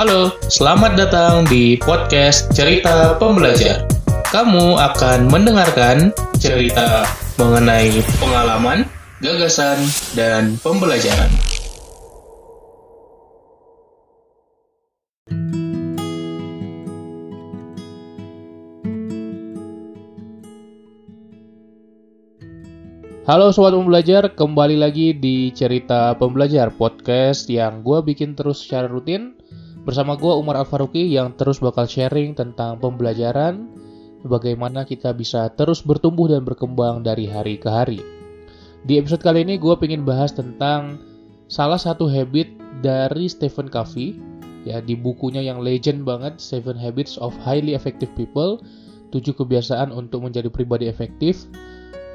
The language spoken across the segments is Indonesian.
Halo, selamat datang di podcast Cerita Pembelajar. Kamu akan mendengarkan cerita mengenai pengalaman, gagasan, dan pembelajaran. Halo Sobat Pembelajar, kembali lagi di Cerita Pembelajar, podcast yang gue bikin terus secara rutin bersama gue Umar Al-Faruqi yang terus bakal sharing tentang pembelajaran, bagaimana kita bisa terus bertumbuh dan berkembang dari hari ke hari. Di episode kali ini gue pengen bahas tentang salah satu habit dari Stephen Covey, ya di bukunya yang legend banget, Seven Habits of Highly Effective People, 7 kebiasaan untuk menjadi pribadi efektif,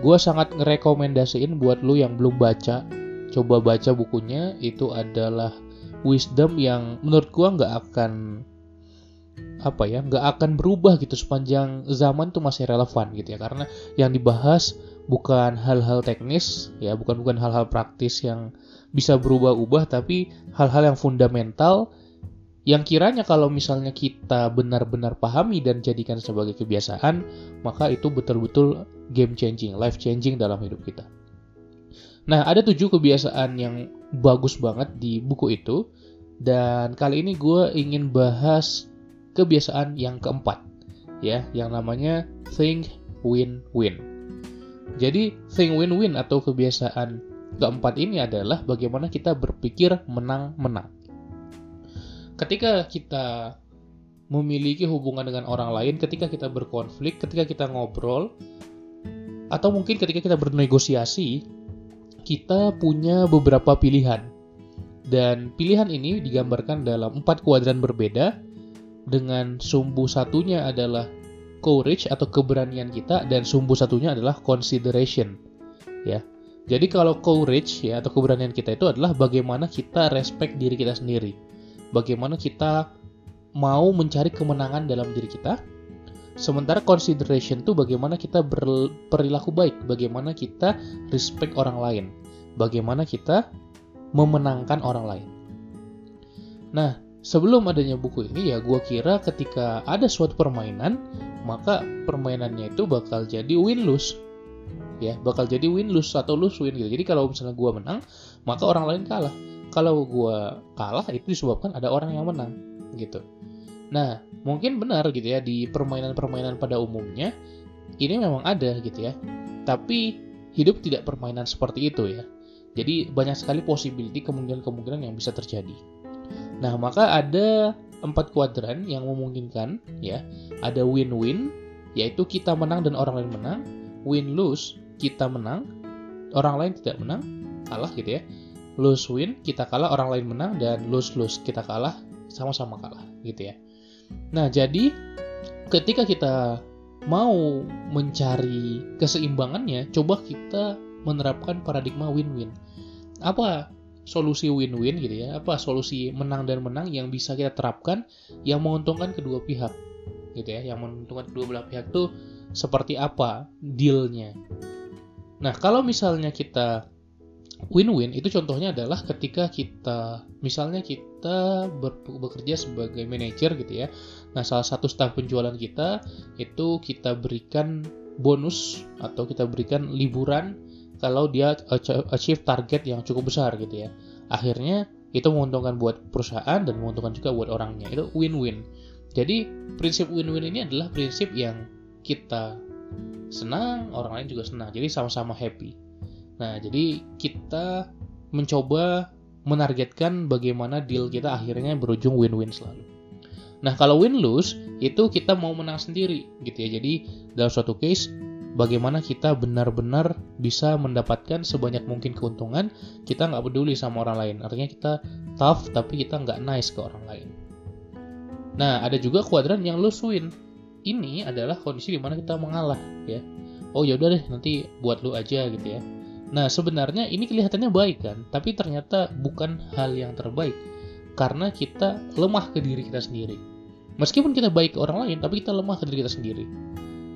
gue sangat ngerekomendasiin buat lu yang belum baca coba baca bukunya itu adalah wisdom yang menurut gue nggak akan apa ya nggak akan berubah gitu sepanjang zaman tuh masih relevan gitu ya karena yang dibahas bukan hal-hal teknis ya bukan bukan hal-hal praktis yang bisa berubah-ubah tapi hal-hal yang fundamental yang kiranya kalau misalnya kita benar-benar pahami dan jadikan sebagai kebiasaan, maka itu betul-betul game changing, life changing dalam hidup kita. Nah, ada tujuh kebiasaan yang bagus banget di buku itu, dan kali ini gue ingin bahas kebiasaan yang keempat, ya, yang namanya think win-win. Jadi, think win-win atau kebiasaan keempat ini adalah bagaimana kita berpikir menang-menang ketika kita memiliki hubungan dengan orang lain, ketika kita berkonflik, ketika kita ngobrol, atau mungkin ketika kita bernegosiasi, kita punya beberapa pilihan. Dan pilihan ini digambarkan dalam empat kuadran berbeda, dengan sumbu satunya adalah courage atau keberanian kita, dan sumbu satunya adalah consideration. Ya, jadi kalau courage ya atau keberanian kita itu adalah bagaimana kita respect diri kita sendiri bagaimana kita mau mencari kemenangan dalam diri kita. Sementara consideration itu bagaimana kita berperilaku baik, bagaimana kita respect orang lain, bagaimana kita memenangkan orang lain. Nah, sebelum adanya buku ini ya gue kira ketika ada suatu permainan, maka permainannya itu bakal jadi win-lose. Ya, bakal jadi win-lose atau lose-win gitu. Jadi kalau misalnya gue menang, maka orang lain kalah kalau gue kalah itu disebabkan ada orang yang menang gitu. Nah, mungkin benar gitu ya di permainan-permainan pada umumnya ini memang ada gitu ya. Tapi hidup tidak permainan seperti itu ya. Jadi banyak sekali possibility kemungkinan-kemungkinan yang bisa terjadi. Nah, maka ada empat kuadran yang memungkinkan ya. Ada win-win yaitu kita menang dan orang lain menang, win-lose kita menang, orang lain tidak menang, kalah gitu ya lose win kita kalah orang lain menang dan lose lose kita kalah sama-sama kalah gitu ya nah jadi ketika kita mau mencari keseimbangannya coba kita menerapkan paradigma win-win. Apa solusi win-win gitu ya? Apa solusi menang dan menang yang bisa kita terapkan yang menguntungkan kedua pihak gitu ya? Yang menguntungkan kedua belah pihak tuh seperti apa dealnya? Nah kalau misalnya kita win-win itu contohnya adalah ketika kita misalnya kita ber, bekerja sebagai manajer gitu ya. Nah, salah satu staf penjualan kita itu kita berikan bonus atau kita berikan liburan kalau dia achieve target yang cukup besar gitu ya. Akhirnya itu menguntungkan buat perusahaan dan menguntungkan juga buat orangnya. Itu win-win. Jadi, prinsip win-win ini adalah prinsip yang kita senang, orang lain juga senang. Jadi sama-sama happy. Nah, jadi kita mencoba menargetkan bagaimana deal kita akhirnya berujung win-win selalu. Nah, kalau win-lose itu kita mau menang sendiri gitu ya. Jadi, dalam suatu case bagaimana kita benar-benar bisa mendapatkan sebanyak mungkin keuntungan, kita nggak peduli sama orang lain. Artinya kita tough tapi kita nggak nice ke orang lain. Nah, ada juga kuadran yang lose win. Ini adalah kondisi di mana kita mengalah ya. Oh ya udah deh nanti buat lu aja gitu ya Nah, sebenarnya ini kelihatannya baik kan, tapi ternyata bukan hal yang terbaik karena kita lemah ke diri kita sendiri. Meskipun kita baik ke orang lain, tapi kita lemah ke diri kita sendiri.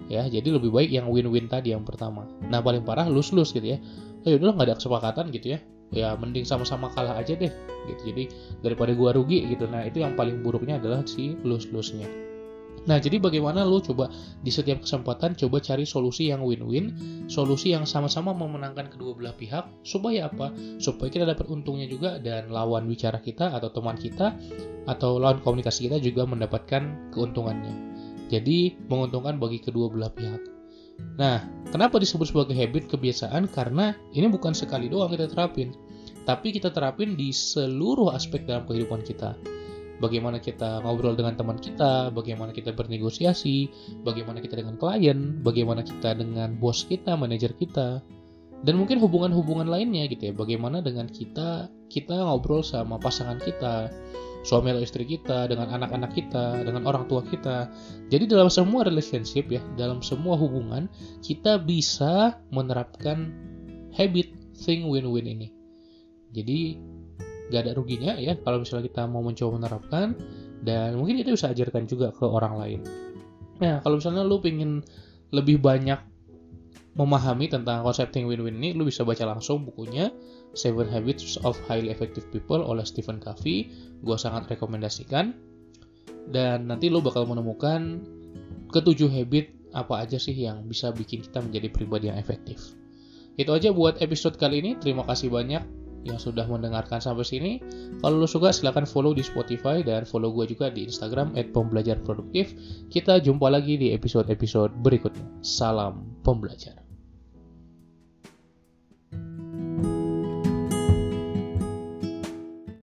Ya, jadi lebih baik yang win-win tadi yang pertama. Nah, paling parah lose-lose gitu ya. Oh, yaudah nggak ada kesepakatan gitu ya. ya mending sama-sama kalah aja deh gitu jadi daripada gua rugi gitu nah itu yang paling buruknya adalah si lose lose nya Nah, jadi bagaimana lo coba di setiap kesempatan coba cari solusi yang win-win, solusi yang sama-sama memenangkan kedua belah pihak, supaya apa? Supaya kita dapat untungnya juga dan lawan bicara kita atau teman kita atau lawan komunikasi kita juga mendapatkan keuntungannya. Jadi, menguntungkan bagi kedua belah pihak. Nah, kenapa disebut sebagai habit kebiasaan? Karena ini bukan sekali doang kita terapin, tapi kita terapin di seluruh aspek dalam kehidupan kita bagaimana kita ngobrol dengan teman kita, bagaimana kita bernegosiasi, bagaimana kita dengan klien, bagaimana kita dengan bos kita, manajer kita, dan mungkin hubungan-hubungan lainnya gitu ya. Bagaimana dengan kita kita ngobrol sama pasangan kita, suami atau istri kita, dengan anak-anak kita, dengan orang tua kita. Jadi dalam semua relationship ya, dalam semua hubungan kita bisa menerapkan habit thing win-win ini. Jadi gak ada ruginya ya kalau misalnya kita mau mencoba menerapkan dan mungkin kita bisa ajarkan juga ke orang lain. Nah, kalau misalnya lu pengen lebih banyak memahami tentang konsep think win-win ini, lu bisa baca langsung bukunya Seven Habits of Highly Effective People oleh Stephen Covey. Gue sangat rekomendasikan. Dan nanti lu bakal menemukan ketujuh habit apa aja sih yang bisa bikin kita menjadi pribadi yang efektif. Itu aja buat episode kali ini. Terima kasih banyak yang sudah mendengarkan sampai sini. Kalau lo suka silahkan follow di Spotify dan follow gue juga di Instagram @pembelajarproduktif. Kita jumpa lagi di episode-episode berikutnya. Salam pembelajar.